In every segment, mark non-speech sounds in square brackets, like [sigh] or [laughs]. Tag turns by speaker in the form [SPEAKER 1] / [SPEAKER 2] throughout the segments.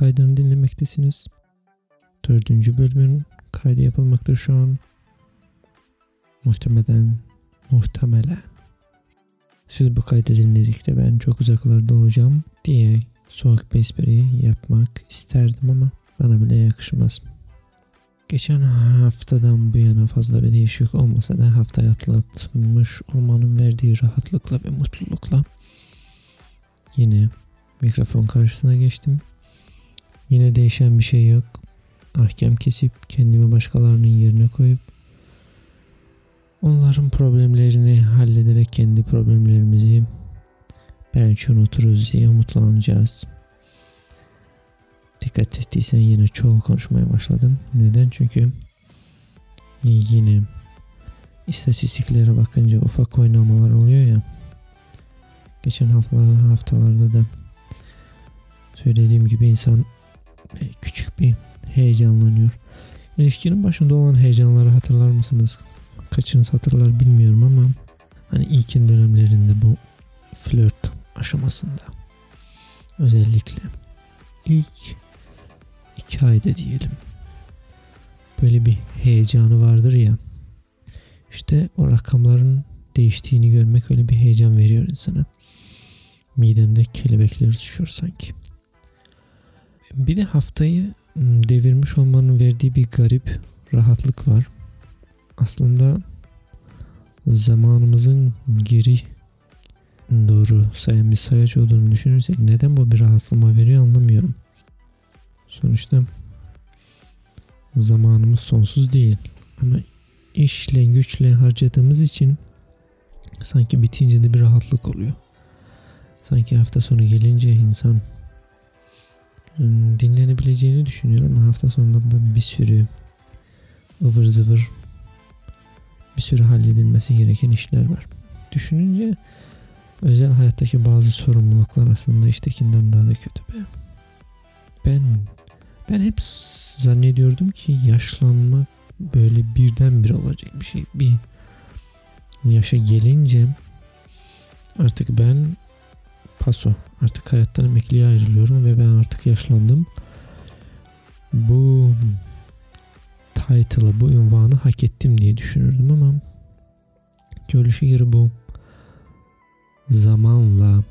[SPEAKER 1] kaydını dinlemektesiniz. Dördüncü bölümün kaydı yapılmakta şu an. Muhtemelen, muhtemelen. Siz bu kaydı dinledikçe ben çok uzaklarda olacağım diye soğuk bir espri yapmak isterdim ama bana bile yakışmaz. Geçen haftadan bu yana fazla bir değişik olmasa da haftayı atlatmış olmanın verdiği rahatlıkla ve mutlulukla yine mikrofon karşısına geçtim. Yine değişen bir şey yok. Ahkam kesip kendimi başkalarının yerine koyup onların problemlerini hallederek kendi problemlerimizi belki unuturuz diye umutlanacağız. Dikkat ettiysen yine çoğul konuşmaya başladım. Neden? Çünkü yine istatistiklere bakınca ufak oynamalar oluyor ya. Geçen hafta haftalarda da söylediğim gibi insan küçük bir heyecanlanıyor. İlişkinin başında olan heyecanları hatırlar mısınız? Kaçınız hatırlar bilmiyorum ama hani ilkin dönemlerinde bu flört aşamasında özellikle ilk iki ayda diyelim böyle bir heyecanı vardır ya işte o rakamların değiştiğini görmek öyle bir heyecan veriyor insana. Midende kelebekler uçuşuyor sanki. Bir de haftayı devirmiş olmanın verdiği bir garip rahatlık var. Aslında zamanımızın geri doğru sayan bir sayaç olduğunu düşünürsek neden bu bir rahatlama veriyor anlamıyorum. Sonuçta zamanımız sonsuz değil ama işle güçle harcadığımız için sanki bitince de bir rahatlık oluyor. Sanki hafta sonu gelince insan dinlenebileceğini düşünüyorum hafta sonunda bir sürü ıvır zıvır bir sürü halledilmesi gereken işler var. Düşününce özel hayattaki bazı sorumluluklar aslında iştekinden daha da kötü be. Ben ben hep zannediyordum ki yaşlanmak böyle birdenbire olacak bir şey. Bir yaşa gelince artık ben paso artık hayattan emekliye ayrılıyorum ve ben artık yaşlandım. Bu title'ı, bu ünvanı hak ettim diye düşünürdüm ama görüşü göre bu zamanla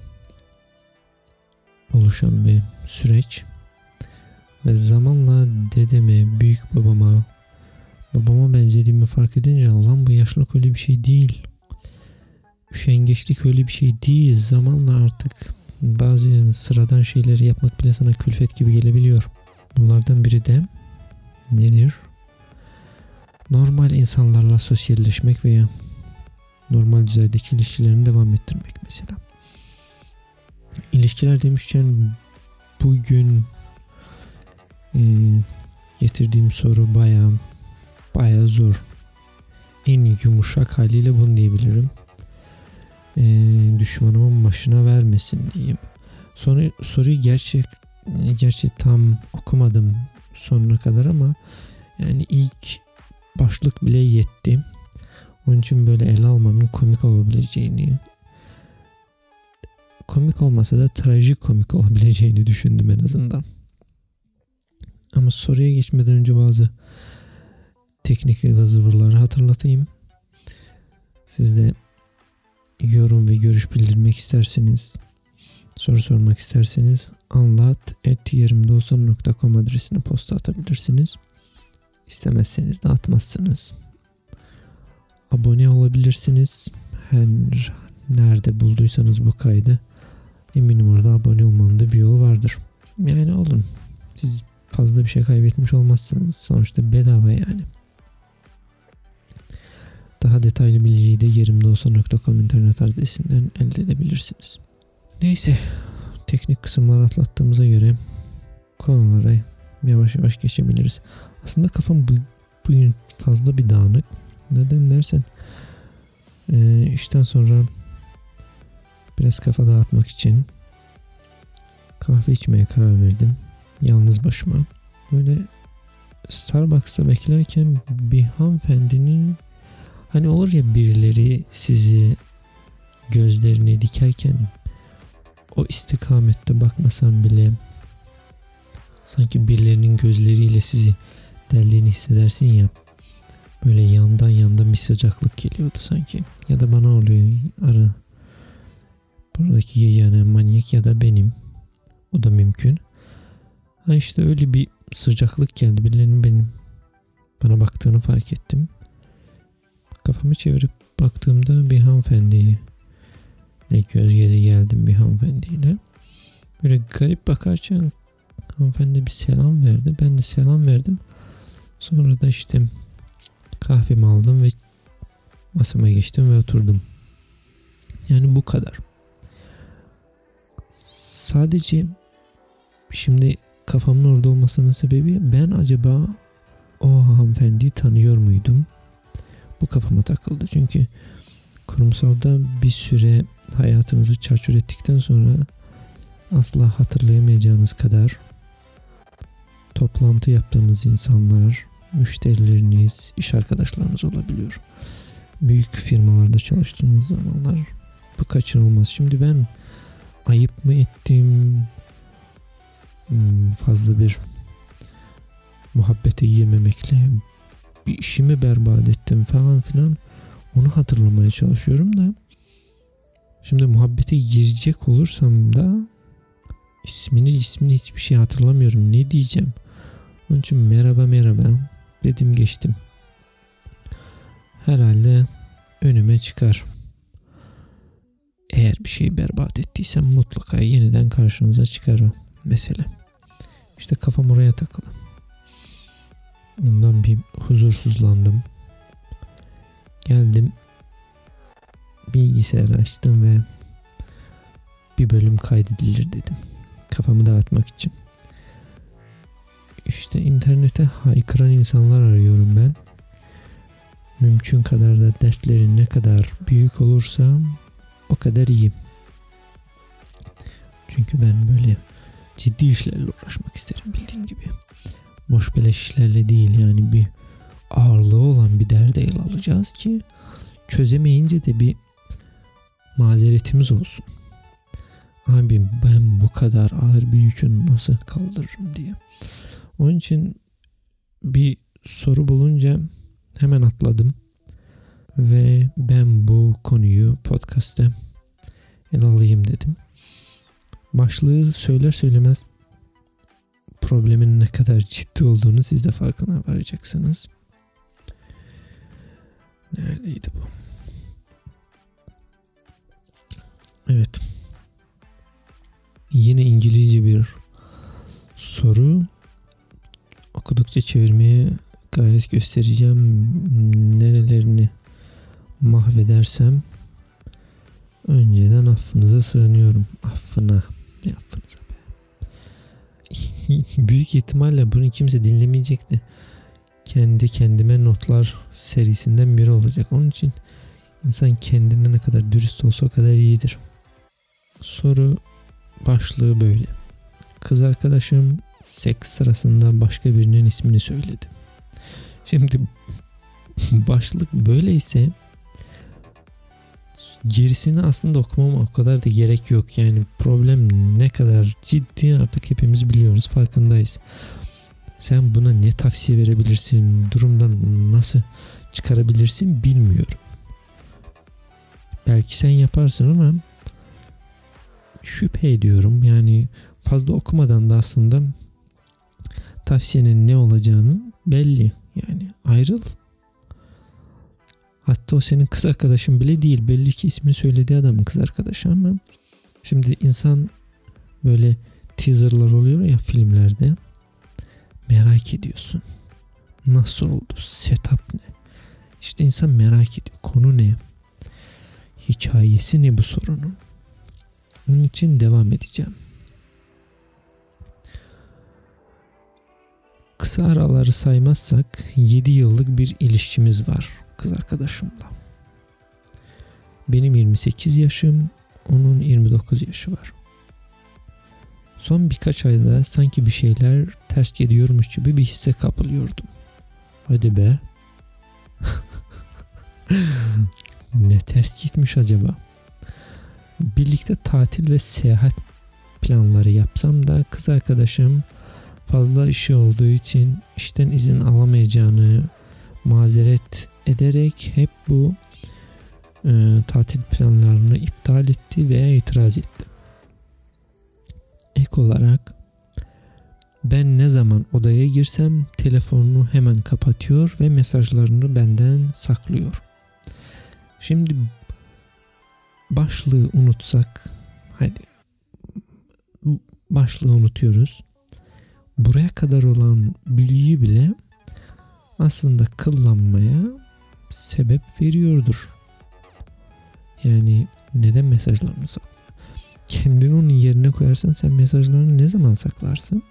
[SPEAKER 1] oluşan bir süreç ve zamanla dedeme, büyük babama, babama benzediğimi fark edince lan bu yaşlılık öyle bir şey değil. Üşengeçlik öyle bir şey değil. Zamanla artık bazı sıradan şeyleri yapmak bile sana külfet gibi gelebiliyor. Bunlardan biri de nedir? Normal insanlarla sosyalleşmek veya normal düzeydeki ilişkilerini devam ettirmek mesela. İlişkiler demişken bugün e, getirdiğim soru baya baya zor. En yumuşak haliyle bunu diyebilirim. E, düşmanımın başına vermesin diyeyim. Sonra soruyu gerçek gerçi tam okumadım sonuna kadar ama yani ilk başlık bile yetti. Onun için böyle ele almanın komik olabileceğini komik olmasa da trajik komik [laughs] olabileceğini düşündüm en azından. Ama soruya geçmeden önce bazı teknik zıvırları hatırlatayım. Siz de yorum ve görüş bildirmek isterseniz soru sormak isterseniz anlat yerimdeolsan.com adresine posta atabilirsiniz. İstemezseniz de atmazsınız. Abone olabilirsiniz. Her nerede bulduysanız bu kaydı eminim orada abone olmanın da bir yolu vardır. Yani olun. Siz fazla bir şey kaybetmiş olmazsınız. Sonuçta bedava yani. Daha detaylı bilgiyi de yerimdeolsa.com internet adresinden elde edebilirsiniz. Neyse teknik kısımları atlattığımıza göre konulara yavaş yavaş geçebiliriz. Aslında kafam bu, bugün fazla bir dağınık. Neden dersen e, işten sonra biraz kafa dağıtmak için kahve içmeye karar verdim. Yalnız başıma. Böyle Starbucks'ta beklerken bir hanımefendinin hani olur ya birileri sizi gözlerine dikerken o istikamette bakmasam bile sanki birilerinin gözleriyle sizi deldiğini hissedersin ya. Böyle yandan yandan bir sıcaklık geliyordu sanki. Ya da bana oluyor ara. Buradaki yani manyak ya da benim. O da mümkün. Ha işte öyle bir sıcaklık geldi. Birilerinin benim bana baktığını fark ettim. Kafamı çevirip baktığımda bir hanımefendiyi göz göze geldim bir hanımefendiyle. Böyle garip bakarken hanımefendi bir selam verdi. Ben de selam verdim. Sonra da işte kahvemi aldım ve masama geçtim ve oturdum. Yani bu kadar. Sadece şimdi kafamın orada olmasının sebebi ben acaba o hanımefendiyi tanıyor muydum? Bu kafama takıldı. Çünkü kurumsalda bir süre hayatınızı çarçur ettikten sonra asla hatırlayamayacağınız kadar toplantı yaptığınız insanlar, müşterileriniz, iş arkadaşlarınız olabiliyor. Büyük firmalarda çalıştığınız zamanlar bu kaçınılmaz. Şimdi ben ayıp mı ettim? Hmm, fazla bir muhabbete girmemekle bir işimi berbat ettim falan filan. Onu hatırlamaya çalışıyorum da şimdi muhabbete girecek olursam da ismini ismini hiçbir şey hatırlamıyorum. Ne diyeceğim? Onun için merhaba merhaba dedim geçtim. Herhalde önüme çıkar. Eğer bir şeyi berbat ettiysem mutlaka yeniden karşınıza çıkar o mesele. İşte kafam oraya takılı. Ondan bir huzursuzlandım. Geldim. Bilgisayarı açtım ve bir bölüm kaydedilir dedim. Kafamı dağıtmak için. İşte internete haykıran insanlar arıyorum ben. Mümkün kadar da dertlerin ne kadar büyük olursa o kadar iyi. Çünkü ben böyle ciddi işlerle uğraşmak isterim bildiğin gibi. Boş beleş işlerle değil yani bir ağırlığı olan bir derde ele alacağız ki çözemeyince de bir mazeretimiz olsun. Abi ben bu kadar ağır bir yükü nasıl kaldırırım diye. Onun için bir soru bulunca hemen atladım ve ben bu konuyu podcast'te ele alayım dedim. Başlığı söyler söylemez problemin ne kadar ciddi olduğunu siz de farkına varacaksınız. Neredeydi bu? Evet. Yine İngilizce bir soru. Okudukça çevirmeye gayret göstereceğim. Nerelerini mahvedersem önceden affınıza sığınıyorum. Affına. Ne affınıza. [laughs] Büyük ihtimalle bunu kimse dinlemeyecekti. Kendi kendime notlar serisinden biri olacak. Onun için insan kendine ne kadar dürüst olsa o kadar iyidir. Soru başlığı böyle. Kız arkadaşım seks sırasında başka birinin ismini söyledi. Şimdi [laughs] başlık böyleyse gerisini aslında okumama o kadar da gerek yok. Yani problem ne kadar ciddi artık hepimiz biliyoruz farkındayız. Sen buna ne tavsiye verebilirsin, durumdan nasıl çıkarabilirsin bilmiyorum. Belki sen yaparsın ama şüphe ediyorum. Yani fazla okumadan da aslında tavsiyenin ne olacağını belli. Yani ayrıl. Hatta o senin kız arkadaşın bile değil. Belli ki ismini söylediği adamın kız arkadaşı ama şimdi insan böyle teaserlar oluyor ya filmlerde. Merak ediyorsun. Nasıl oldu? Setup ne? İşte insan merak ediyor. Konu ne? Hikayesi ne bu sorunun? Onun için devam edeceğim. Kısa araları saymazsak 7 yıllık bir ilişkimiz var kız arkadaşımla. Benim 28 yaşım, onun 29 yaşı var. Son birkaç ayda sanki bir şeyler ters gidiyormuş gibi bir hisse kapılıyordum. Hadi be. [laughs] ne ters gitmiş acaba? Birlikte tatil ve seyahat planları yapsam da kız arkadaşım fazla işi olduğu için işten izin alamayacağını mazeret ederek hep bu e, tatil planlarını iptal etti veya itiraz etti. Ek olarak ben ne zaman odaya girsem telefonunu hemen kapatıyor ve mesajlarını benden saklıyor. Şimdi başlığı unutsak hadi başlığı unutuyoruz. Buraya kadar olan bilgiyi bile aslında kıllanmaya sebep veriyordur. Yani neden mesajlarını saklıyor? Kendini onun yerine koyarsan sen mesajlarını ne zaman saklarsın?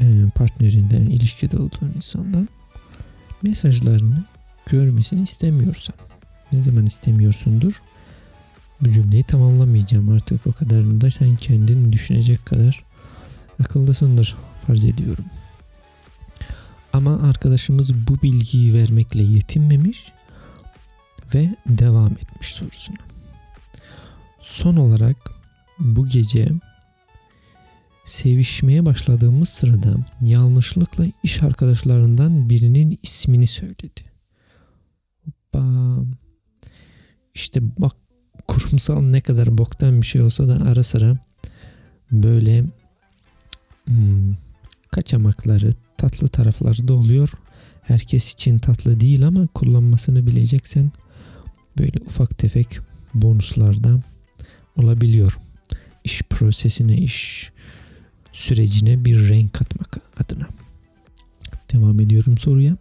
[SPEAKER 1] Ee, partnerinden, ilişkide olduğun insandan mesajlarını görmesini istemiyorsan. Ne zaman istemiyorsundur? Bu cümleyi tamamlamayacağım artık o kadarını da sen kendin düşünecek kadar akıllısındır farz ediyorum. Ama arkadaşımız bu bilgiyi vermekle yetinmemiş ve devam etmiş sorusuna. Son olarak bu gece sevişmeye başladığımız sırada yanlışlıkla iş arkadaşlarından birinin ismini söyledi. Hoppa. İşte bak kurumsal ne kadar boktan bir şey olsa da ara sıra böyle hmm, kaçamakları, tatlı tarafları da oluyor. Herkes için tatlı değil ama kullanmasını bileceksen böyle ufak tefek bonuslarda olabiliyor. İş prosesine, iş sürecine bir renk katmak adına. Devam ediyorum soruya.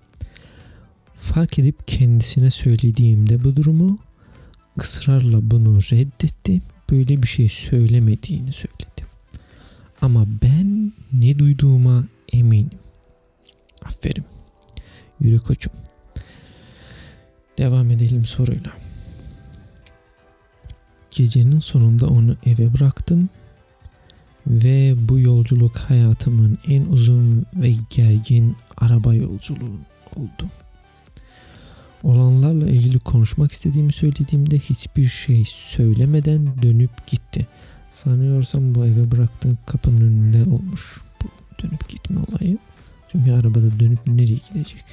[SPEAKER 1] Fark edip kendisine söylediğimde bu durumu ısrarla bunu reddetti. Böyle bir şey söylemediğini söyledi. Ama ben ne duyduğuma eminim. Aferin. Yürü koçum. Devam edelim soruyla. Gecenin sonunda onu eve bıraktım ve bu yolculuk hayatımın en uzun ve gergin araba yolculuğu oldu. Olanlarla ilgili konuşmak istediğimi söylediğimde hiçbir şey söylemeden dönüp gitti. Sanıyorsam bu eve bıraktığı kapının önünde olmuş bu dönüp gitme olayı. Çünkü arabada dönüp nereye gidecek?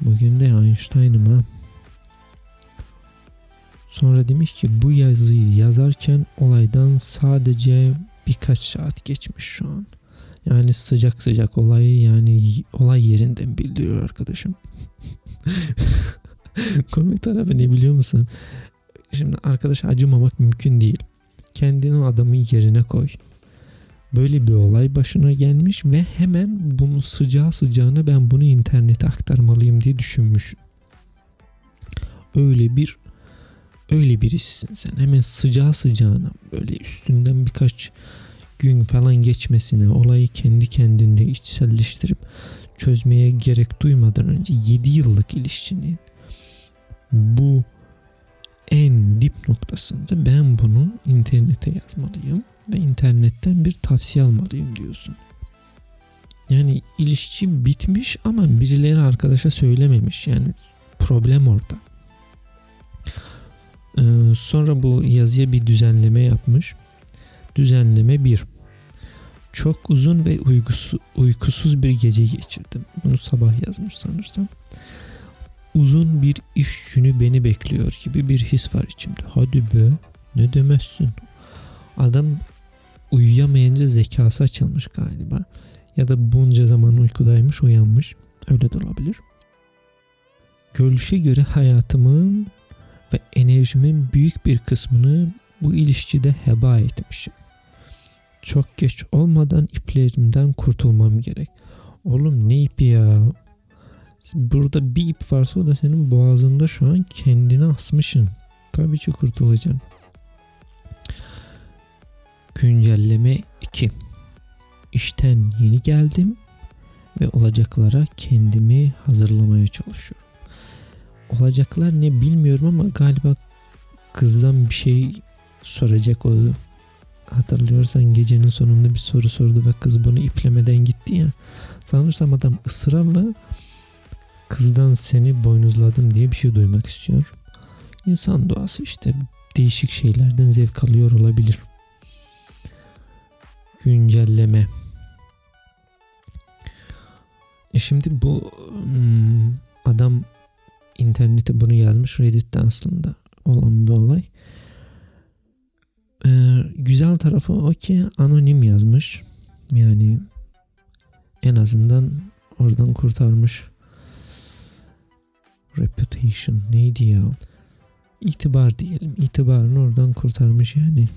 [SPEAKER 1] Bugün de Einstein'ım ha. Sonra demiş ki bu yazıyı yazarken olaydan sadece birkaç saat geçmiş şu an. Yani sıcak sıcak olayı yani olay yerinden bildiriyor arkadaşım. [laughs] Komik tarafı ne biliyor musun? Şimdi arkadaşa acımamak mümkün değil. Kendini adamın yerine koy. Böyle bir olay başına gelmiş ve hemen bunu sıcağı sıcağına ben bunu internete aktarmalıyım diye düşünmüş. Öyle bir öyle birisin sen. Hemen sıcağı sıcağına böyle üstünden birkaç gün falan geçmesine olayı kendi kendinde içselleştirip çözmeye gerek duymadan önce 7 yıllık ilişkinin bu en dip noktasında ben bunu internete yazmalıyım ve internetten bir tavsiye almalıyım diyorsun. Yani ilişki bitmiş ama birileri arkadaşa söylememiş. Yani problem orada. Ee, sonra bu yazıya bir düzenleme yapmış. Düzenleme 1. Çok uzun ve uykusu, uykusuz bir gece geçirdim. Bunu sabah yazmış sanırsam. Uzun bir iş günü beni bekliyor gibi bir his var içimde. Hadi be ne demezsin. Adam uyuyamayınca zekası açılmış galiba. Ya da bunca zaman uykudaymış uyanmış. Öyle de olabilir. Görüşe göre hayatımın ve enerjimin büyük bir kısmını bu ilişkide heba etmişim. Çok geç olmadan iplerimden kurtulmam gerek. Oğlum ne ipi ya? Burada bir ip varsa o da senin boğazında şu an kendini asmışsın. Tabii ki kurtulacaksın. Güncelleme 2 İşten yeni geldim ve olacaklara kendimi hazırlamaya çalışıyorum. Olacaklar ne bilmiyorum ama galiba kızdan bir şey soracak o hatırlıyorsan gecenin sonunda bir soru sordu ve kız bunu iplemeden gitti ya. Sanırsam adam ısrarla kızdan seni boynuzladım diye bir şey duymak istiyor. İnsan doğası işte değişik şeylerden zevk alıyor olabilir. Güncelleme. E şimdi bu hmm, adam internete bunu yazmış Reddit'te aslında olan bir olay. Ee, güzel tarafı o ki anonim yazmış. Yani en azından oradan kurtarmış. Reputation neydi ya? İtibar diyelim. İtibarını oradan kurtarmış yani.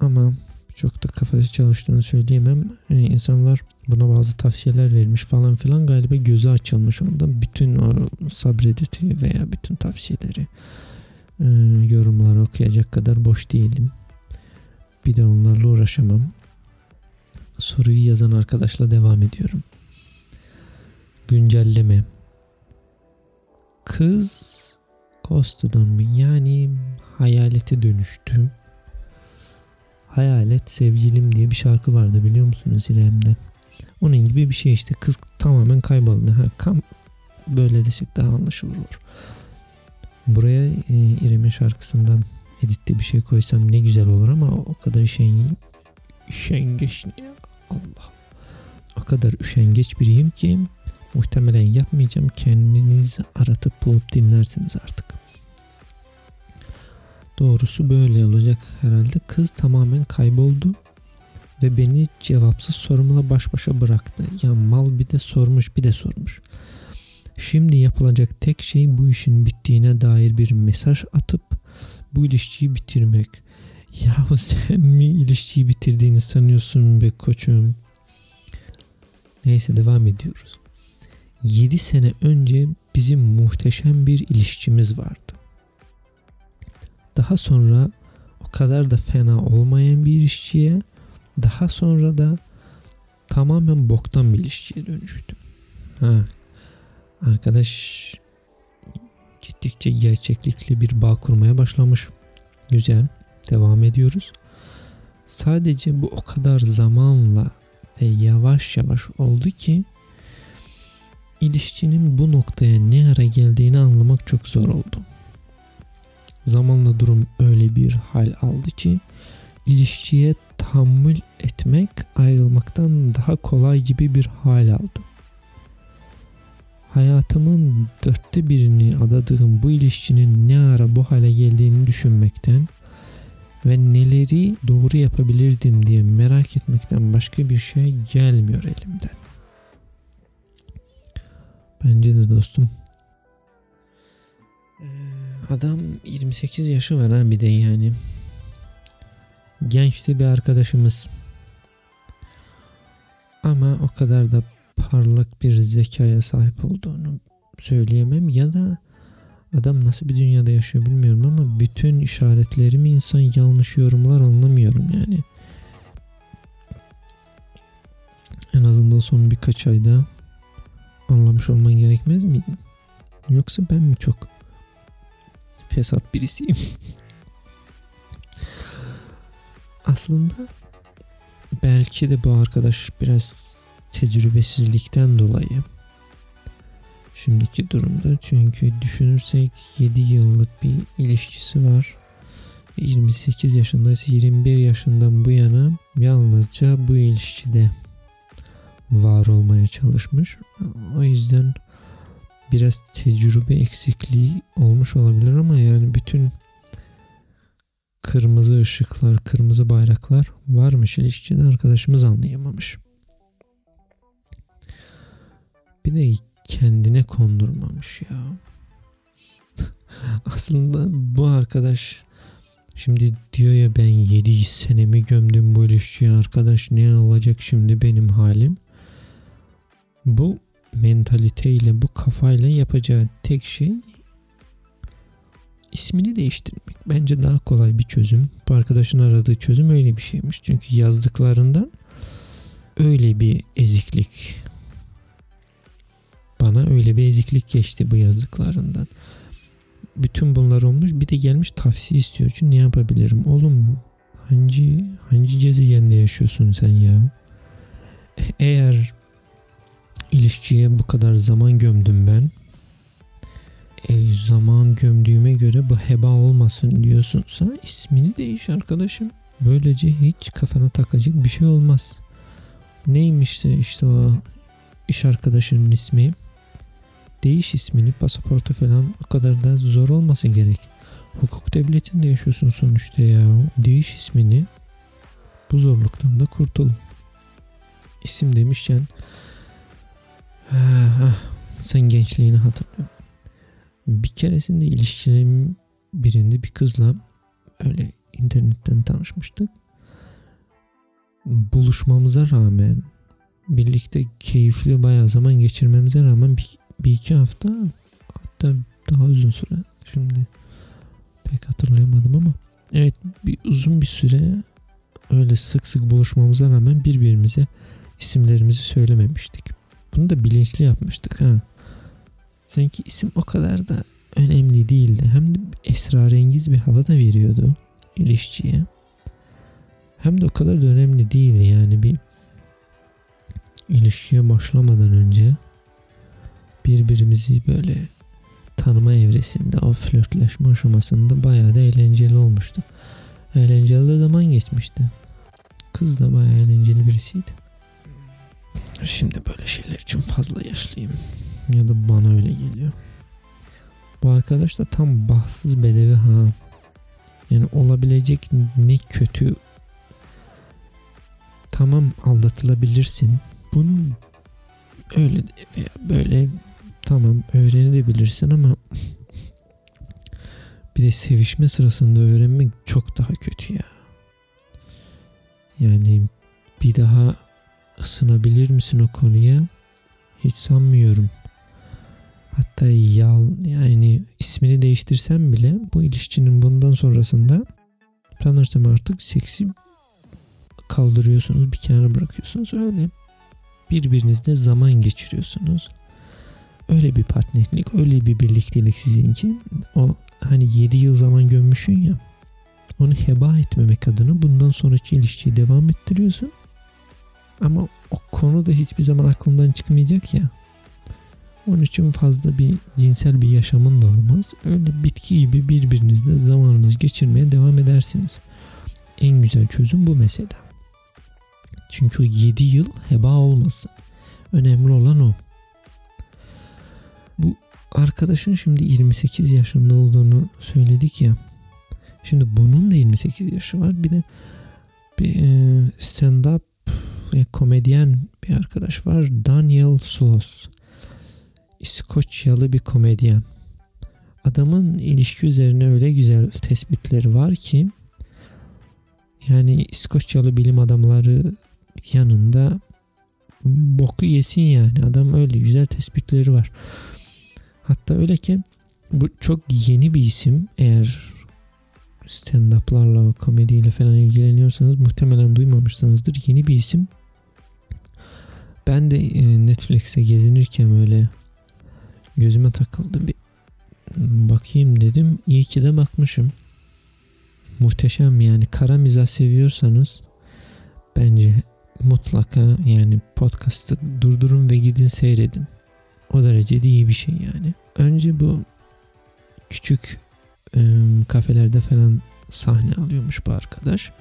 [SPEAKER 1] Ama çok da kafası çalıştığını söyleyemem. Yani insanlar buna bazı tavsiyeler vermiş falan filan galiba gözü açılmış ondan. Bütün o subreddit'i veya bütün tavsiyeleri e, yorumları okuyacak kadar boş değilim. Bir de onlarla uğraşamam. Soruyu yazan arkadaşla devam ediyorum. Güncelleme. Kız Ghosto'dan mı? Yani hayalete dönüştüm. Hayalet Sevgilim diye bir şarkı vardı biliyor musunuz İrem'de? Onun gibi bir şey işte. Kız tamamen kayboldu. Ha, kam böyle desek daha anlaşılır olur. Buraya e, İrem'in şarkısından editte bir şey koysam ne güzel olur ama o kadar üşen, üşengeç Allah. O kadar üşengeç biriyim ki muhtemelen yapmayacağım. Kendinizi aratıp bulup dinlersiniz artık. Doğrusu böyle olacak herhalde. Kız tamamen kayboldu ve beni cevapsız sorumla baş başa bıraktı. Ya mal bir de sormuş bir de sormuş. Şimdi yapılacak tek şey bu işin bittiğine dair bir mesaj atıp bu ilişkiyi bitirmek. Yahu [laughs] sen mi ilişkiyi bitirdiğini sanıyorsun be koçum? Neyse devam ediyoruz. 7 sene önce bizim muhteşem bir ilişkimiz vardı. Daha sonra o kadar da fena olmayan bir ilişkiye daha sonra da tamamen boktan bir ilişkiye dönüştüm. Ha. Arkadaş gittikçe gerçeklikli bir bağ kurmaya başlamış. Güzel. Devam ediyoruz. Sadece bu o kadar zamanla ve yavaş yavaş oldu ki ilişkinin bu noktaya ne ara geldiğini anlamak çok zor oldu. Zamanla durum öyle bir hal aldı ki ilişkiye tahammül etmek ayrılmaktan daha kolay gibi bir hal aldı. Hayatımın dörtte birini adadığım bu ilişkinin ne ara bu hale geldiğini düşünmekten ve neleri doğru yapabilirdim diye merak etmekten başka bir şey gelmiyor elimden. Bence de dostum. Ee, adam 28 yaşı var ha bir de yani. Gençti bir arkadaşımız. Ama o kadar da parlak bir zekaya sahip olduğunu söyleyemem ya da adam nasıl bir dünyada yaşıyor bilmiyorum ama bütün işaretlerimi insan yanlış yorumlar anlamıyorum yani. En azından son birkaç ayda anlamış olman gerekmez miydi? Yoksa ben mi çok fesat birisiyim? [laughs] Aslında belki de bu arkadaş biraz tecrübesizlikten dolayı şimdiki durumda. Çünkü düşünürsek 7 yıllık bir ilişkisi var. 28 yaşındaysa 21 yaşından bu yana yalnızca bu ilişkide var olmaya çalışmış. O yüzden biraz tecrübe eksikliği olmuş olabilir ama yani bütün kırmızı ışıklar, kırmızı bayraklar varmış ilişkide arkadaşımız anlayamamış. Bir de kendine kondurmamış ya. [laughs] Aslında bu arkadaş şimdi diyor ya ben 7 senemi gömdüm bu ilişkiye arkadaş ne olacak şimdi benim halim. Bu mentaliteyle bu kafayla yapacağı tek şey ismini değiştirmek. Bence daha kolay bir çözüm. Bu arkadaşın aradığı çözüm öyle bir şeymiş. Çünkü yazdıklarından öyle bir eziklik bana öyle bir eziklik geçti bu yazdıklarından. Bütün bunlar olmuş bir de gelmiş tavsiye istiyor. Çünkü ne yapabilirim? Oğlum hangi hangi gezegende yaşıyorsun sen ya? Eğer ilişkiye bu kadar zaman gömdüm ben. E, zaman gömdüğüme göre bu heba olmasın diyorsunsa ismini değiş arkadaşım. Böylece hiç kafana takacak bir şey olmaz. Neymişse işte o iş arkadaşının ismi. Değiş ismini pasaportu falan o kadar da zor olması gerek. Hukuk devletinde yaşıyorsun sonuçta ya. Değiş ismini bu zorluktan da kurtul. İsim demişken sen gençliğini hatırlıyorum. Bir keresinde ilişkilerim birinde bir kızla öyle internetten tanışmıştık. Buluşmamıza rağmen birlikte keyifli bayağı zaman geçirmemize rağmen bir, bir iki hafta hatta daha uzun süre şimdi pek hatırlayamadım ama evet bir uzun bir süre öyle sık sık buluşmamıza rağmen birbirimize isimlerimizi söylememiştik. Bunu da bilinçli yapmıştık ha. Sanki isim o kadar da önemli değildi. Hem de esrarengiz bir hava da veriyordu ilişkiye. Hem de o kadar da önemli değildi yani bir ilişkiye başlamadan önce birbirimizi böyle tanıma evresinde o flörtleşme aşamasında bayağı da eğlenceli olmuştu. Eğlenceli de zaman geçmişti. Kız da bayağı eğlenceli birisiydi. Şimdi böyle şeyler için fazla yaşlıyım. Ya da bana öyle geliyor. Bu arkadaş da tam bahtsız bedevi ha. Yani olabilecek ne kötü tamam aldatılabilirsin. Bunu öyle veya böyle tamam öğrenebilirsin ama [laughs] bir de sevişme sırasında öğrenmek çok daha kötü ya. Yani bir daha ısınabilir misin o konuya? Hiç sanmıyorum. Hatta yal yani ismini değiştirsem bile bu ilişkinin bundan sonrasında tanırsam artık seksi kaldırıyorsunuz bir kenara bırakıyorsunuz öyle birbirinizle zaman geçiriyorsunuz öyle bir partnerlik öyle bir birliktelik sizinki o hani 7 yıl zaman gömmüşsün ya onu heba etmemek adına bundan sonraki ilişkiyi devam ettiriyorsun ama o konu da hiçbir zaman aklından çıkmayacak ya onun için fazla bir cinsel bir yaşamın da olmaz. Öyle bitki gibi birbirinizle zamanınızı geçirmeye devam edersiniz. En güzel çözüm bu mesela. Çünkü o 7 yıl heba olmasın. Önemli olan o. Bu arkadaşın şimdi 28 yaşında olduğunu söyledik ya. Şimdi bunun da 28 yaşı var. Bir de bir e, stand-up komedyen bir arkadaş var. Daniel Sloss. İskoçyalı bir komedyen. Adamın ilişki üzerine öyle güzel tespitleri var ki yani İskoçyalı bilim adamları yanında boku yesin yani. Adam öyle güzel tespitleri var. Hatta öyle ki bu çok yeni bir isim. Eğer stand-up'larla, komediyle falan ilgileniyorsanız muhtemelen duymamışsınızdır. Yeni bir isim. Ben de e, Netflix'te gezinirken öyle gözüme takıldı. Bir bakayım dedim. İyi ki de bakmışım. Muhteşem yani kara mizah seviyorsanız bence mutlaka yani podcast'ı durdurun ve gidin seyredin. O derece de iyi bir şey yani. Önce bu küçük e, kafelerde falan sahne alıyormuş bu arkadaş.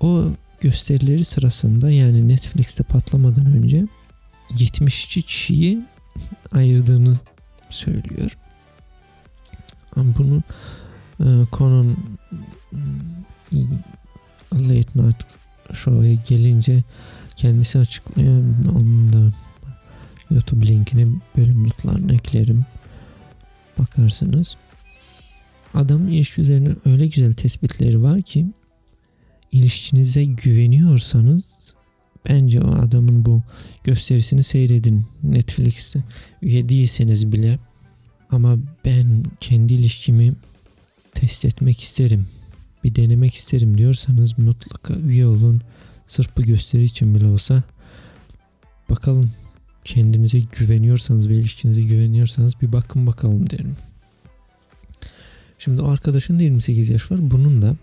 [SPEAKER 1] O gösterileri sırasında yani Netflix'te patlamadan önce 72 kişiyi ayırdığını söylüyor. Ama bunu e, Conan e, Late Night Show'a gelince kendisi açıklıyor. Onun da YouTube linkini bölüm notlarına eklerim. Bakarsınız. Adamın ilişki üzerine öyle güzel tespitleri var ki ilişkinize güveniyorsanız bence o adamın bu gösterisini seyredin Netflix'te. Üye değilseniz bile ama ben kendi ilişkimi test etmek isterim. Bir denemek isterim diyorsanız mutlaka üye olun. Sırf bu gösteri için bile olsa bakalım kendinize güveniyorsanız ve ilişkinize güveniyorsanız bir bakın bakalım derim. Şimdi o arkadaşın da 28 yaş var. Bunun da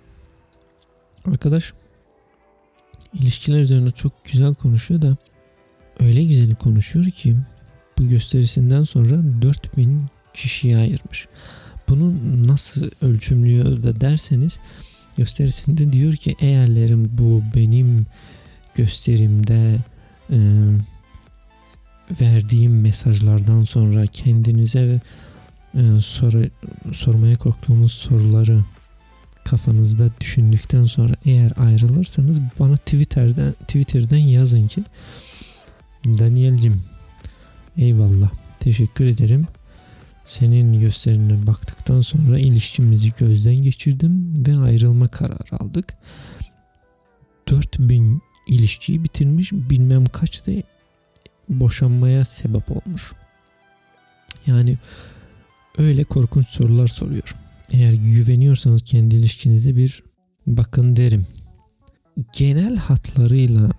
[SPEAKER 1] arkadaş ilişkiler üzerine çok güzel konuşuyor da öyle güzel konuşuyor ki bu gösterisinden sonra 4000 kişiye ayırmış. Bunu nasıl ölçümlüyor da derseniz gösterisinde diyor ki eğerlerim bu benim gösterimde e, verdiğim mesajlardan sonra kendinize e, soru, sormaya korktuğunuz soruları kafanızda düşündükten sonra eğer ayrılırsanız bana Twitter'den Twitter'dan yazın ki Daniel'cim eyvallah teşekkür ederim. Senin gösterine baktıktan sonra ilişkimizi gözden geçirdim ve ayrılma kararı aldık. 4000 ilişkiyi bitirmiş bilmem kaç da boşanmaya sebep olmuş. Yani öyle korkunç sorular soruyor. Eğer güveniyorsanız kendi ilişkinize bir bakın derim. Genel hatlarıyla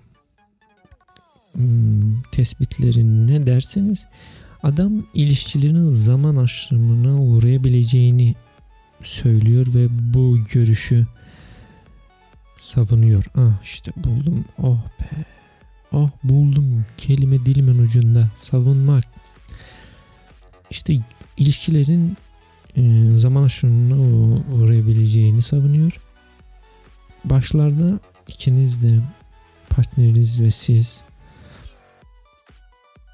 [SPEAKER 1] hmm, tespitleri ne derseniz adam ilişkilerin zaman aşımına uğrayabileceğini söylüyor ve bu görüşü savunuyor. Ah işte buldum. Oh be. Oh buldum. Kelime dilimin ucunda. Savunmak. İşte ilişkilerin zaman aşımına uğrayabileceğini savunuyor. Başlarda ikiniz de partneriniz ve siz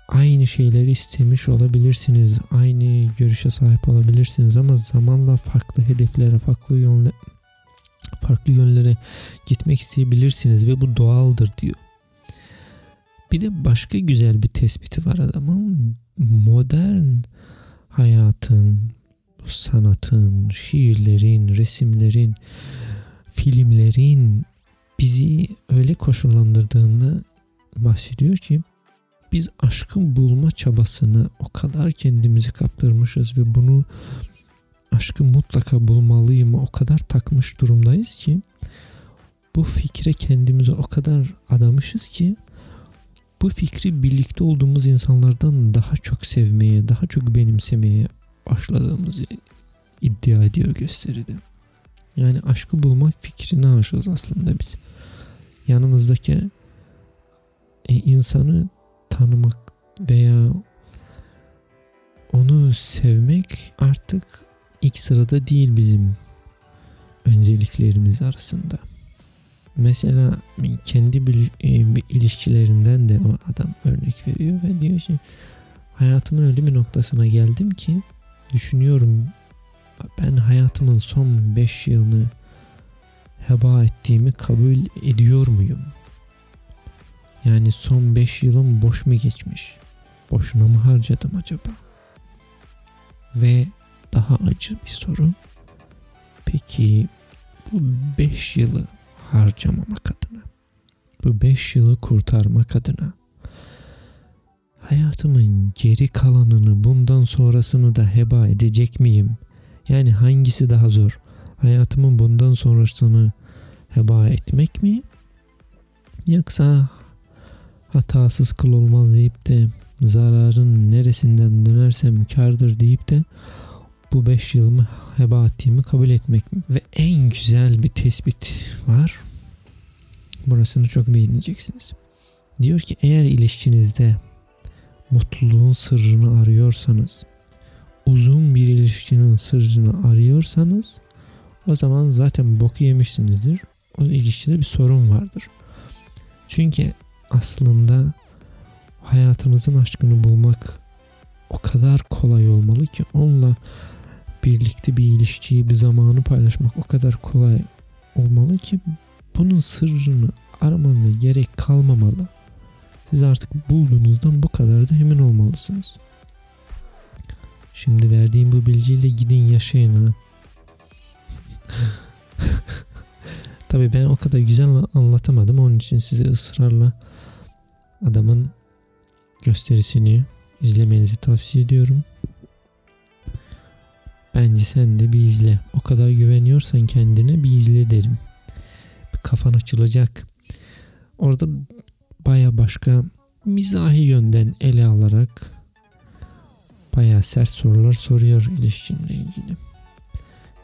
[SPEAKER 1] aynı şeyleri istemiş olabilirsiniz. Aynı görüşe sahip olabilirsiniz ama zamanla farklı hedeflere, farklı yönlere farklı yönlere gitmek isteyebilirsiniz ve bu doğaldır diyor. Bir de başka güzel bir tespiti var adamın. Modern hayatın, sanatın, şiirlerin, resimlerin, filmlerin bizi öyle koşullandırdığını bahsediyor ki biz aşkın bulma çabasını o kadar kendimizi kaptırmışız ve bunu aşkı mutlaka bulmalıyım o kadar takmış durumdayız ki bu fikre kendimizi o kadar adamışız ki bu fikri birlikte olduğumuz insanlardan daha çok sevmeye, daha çok benimsemeye başladığımızı iddia ediyor gösteride. Yani aşkı bulmak fikrine aşığız aslında biz. Yanımızdaki e, insanı tanımak veya onu sevmek artık ilk sırada değil bizim önceliklerimiz arasında. Mesela kendi bir, e, bir ilişkilerinden de o adam örnek veriyor ve diyor ki hayatımın öyle bir noktasına geldim ki düşünüyorum ben hayatımın son 5 yılını heba ettiğimi kabul ediyor muyum? Yani son 5 yılım boş mu geçmiş? Boşuna mı harcadım acaba? Ve daha acı bir soru. Peki bu 5 yılı harcamamak adına, bu 5 yılı kurtarmak adına hayatımın geri kalanını bundan sonrasını da heba edecek miyim? Yani hangisi daha zor? Hayatımın bundan sonrasını heba etmek mi? Yoksa hatasız kıl olmaz deyip de zararın neresinden dönersem kardır deyip de bu 5 yılımı heba ettiğimi kabul etmek mi? Ve en güzel bir tespit var. Burasını çok beğeneceksiniz. Diyor ki eğer ilişkinizde mutluluğun sırrını arıyorsanız, uzun bir ilişkinin sırrını arıyorsanız o zaman zaten boku yemişsinizdir. O ilişkide bir sorun vardır. Çünkü aslında hayatınızın aşkını bulmak o kadar kolay olmalı ki onunla birlikte bir ilişkiyi, bir zamanı paylaşmak o kadar kolay olmalı ki bunun sırrını aramanıza gerek kalmamalı. Siz artık bulduğunuzdan bu kadar da emin olmalısınız. Şimdi verdiğim bu bilgiyle gidin yaşayın ha. [laughs] Tabi ben o kadar güzel anlatamadım. Onun için size ısrarla adamın gösterisini izlemenizi tavsiye ediyorum. Bence sen de bir izle. O kadar güveniyorsan kendine bir izle derim. Bir kafan açılacak. Orada baya başka mizahi yönden ele alarak baya sert sorular soruyor ilişkinle ilgili.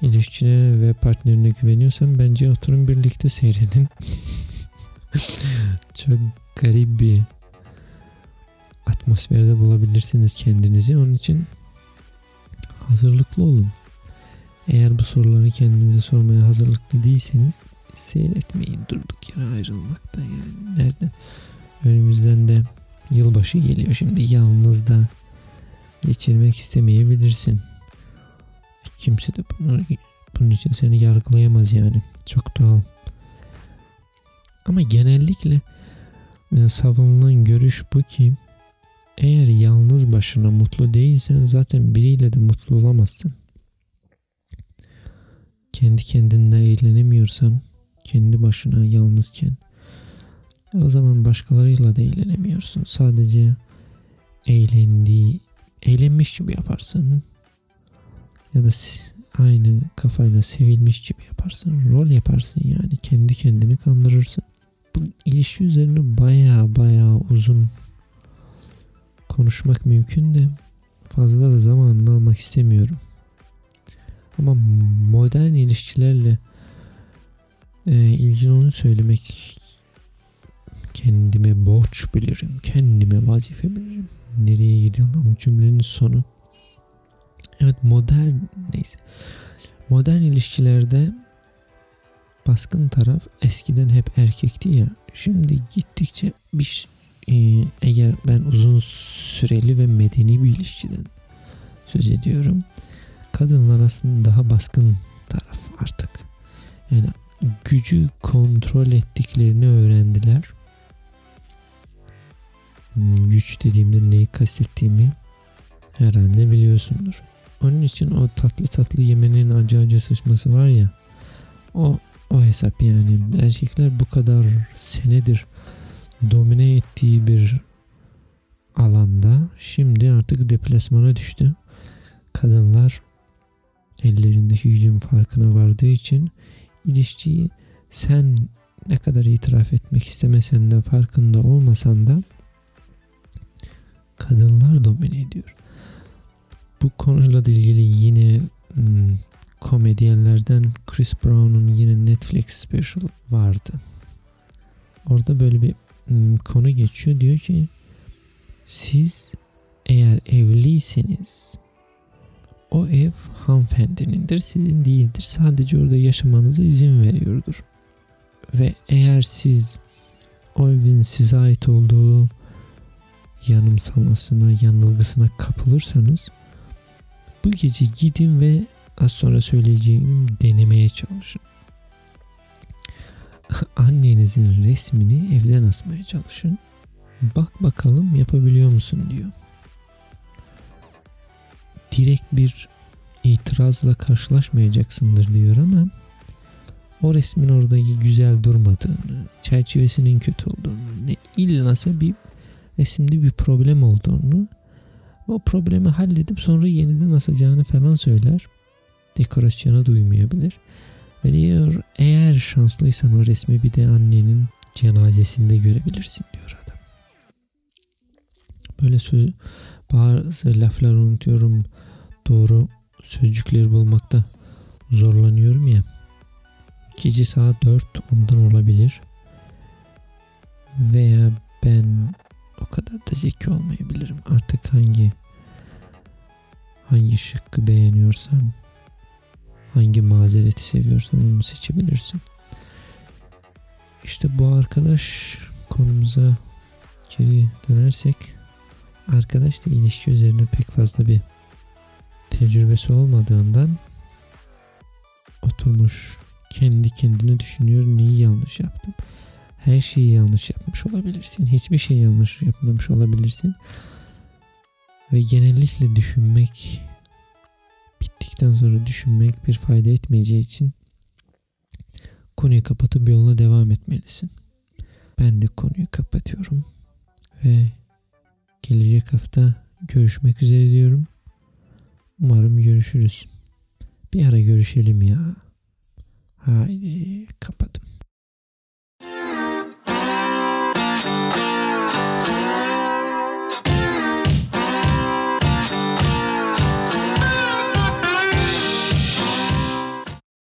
[SPEAKER 1] İlişkine ve partnerine güveniyorsan bence oturun birlikte seyredin. [laughs] Çok garip bir atmosferde bulabilirsiniz kendinizi. Onun için hazırlıklı olun. Eğer bu soruları kendinize sormaya hazırlıklı değilseniz seyretmeyin durduk yere ayrılmakta yani. Nereden? Önümüzden de yılbaşı geliyor şimdi yalnız da geçirmek istemeyebilirsin. Kimse de bunu, bunun için seni yargılayamaz yani. Çok doğal. Ama genellikle e, savunulan görüş bu ki eğer yalnız başına mutlu değilsen zaten biriyle de mutlu olamazsın. Kendi kendinde eğlenemiyorsan, kendi başına yalnızken o zaman başkalarıyla da eğlenemiyorsun. Sadece eğlendiği, eğlenmiş gibi yaparsın. Ya da aynı kafayla sevilmiş gibi yaparsın. Rol yaparsın yani. Kendi kendini kandırırsın. Bu ilişki üzerine baya baya uzun konuşmak mümkün de fazla da zamanını almak istemiyorum. Ama modern ilişkilerle e, ilgili onu söylemek kendime borç bilirim. Kendime vazife bilirim. Nereye gidiyor lan cümlenin sonu. Evet modern neyse. Modern ilişkilerde baskın taraf eskiden hep erkekti ya. Şimdi gittikçe bir e, eğer ben uzun süreli ve medeni bir ilişkiden söz ediyorum. Kadınlar aslında daha baskın taraf artık. Yani gücü kontrol ettiklerini öğrendiler. Güç dediğimde neyi kastettiğimi herhalde biliyorsundur. Onun için o tatlı tatlı yemenin acı acı sıçması var ya o o hesap yani erkekler bu kadar senedir domine ettiği bir alanda şimdi artık deplasmana düştü. Kadınlar ellerindeki gücün farkına vardığı için ilişkiyi sen ne kadar itiraf etmek istemesen de farkında olmasan da kadınlar domine ediyor. Bu konuyla ilgili yine hmm, komedyenlerden Chris Brown'un yine Netflix special vardı. Orada böyle bir hmm, konu geçiyor. Diyor ki siz eğer evliyseniz o ev hanımefendinindir, sizin değildir. Sadece orada yaşamanıza izin veriyordur. Ve eğer siz o evin size ait olduğu yanımsamasına, yanılgısına kapılırsanız bu gece gidin ve az sonra söyleyeceğim denemeye çalışın. [laughs] Annenizin resmini evden asmaya çalışın. Bak bakalım yapabiliyor musun diyor. Direkt bir itirazla karşılaşmayacaksındır diyor ama o resmin oradaki güzel durmadığını, çerçevesinin kötü olduğunu, ne illasa bir resimde bir problem olduğunu o problemi halledip sonra yeniden asacağını falan söyler. Dekorasyona duymayabilir. Ve diyor eğer şanslıysan o resmi bir de annenin cenazesinde görebilirsin diyor adam. Böyle söz, bazı laflar unutuyorum. Doğru sözcükleri bulmakta zorlanıyorum ya. Gece saat 4 ondan olabilir. Veya ben o kadar da zeki olmayabilirim. Artık hangi hangi şıkkı beğeniyorsan hangi mazereti seviyorsan onu seçebilirsin. İşte bu arkadaş konumuza geri dönersek arkadaş da ilişki üzerine pek fazla bir tecrübesi olmadığından oturmuş kendi kendine düşünüyor neyi yanlış yaptım her şeyi yanlış yapmış olabilirsin. Hiçbir şey yanlış yapmamış olabilirsin. Ve genellikle düşünmek bittikten sonra düşünmek bir fayda etmeyeceği için konuyu kapatıp yoluna devam etmelisin. Ben de konuyu kapatıyorum ve gelecek hafta görüşmek üzere diyorum. Umarım görüşürüz. Bir ara görüşelim ya. Haydi kapat.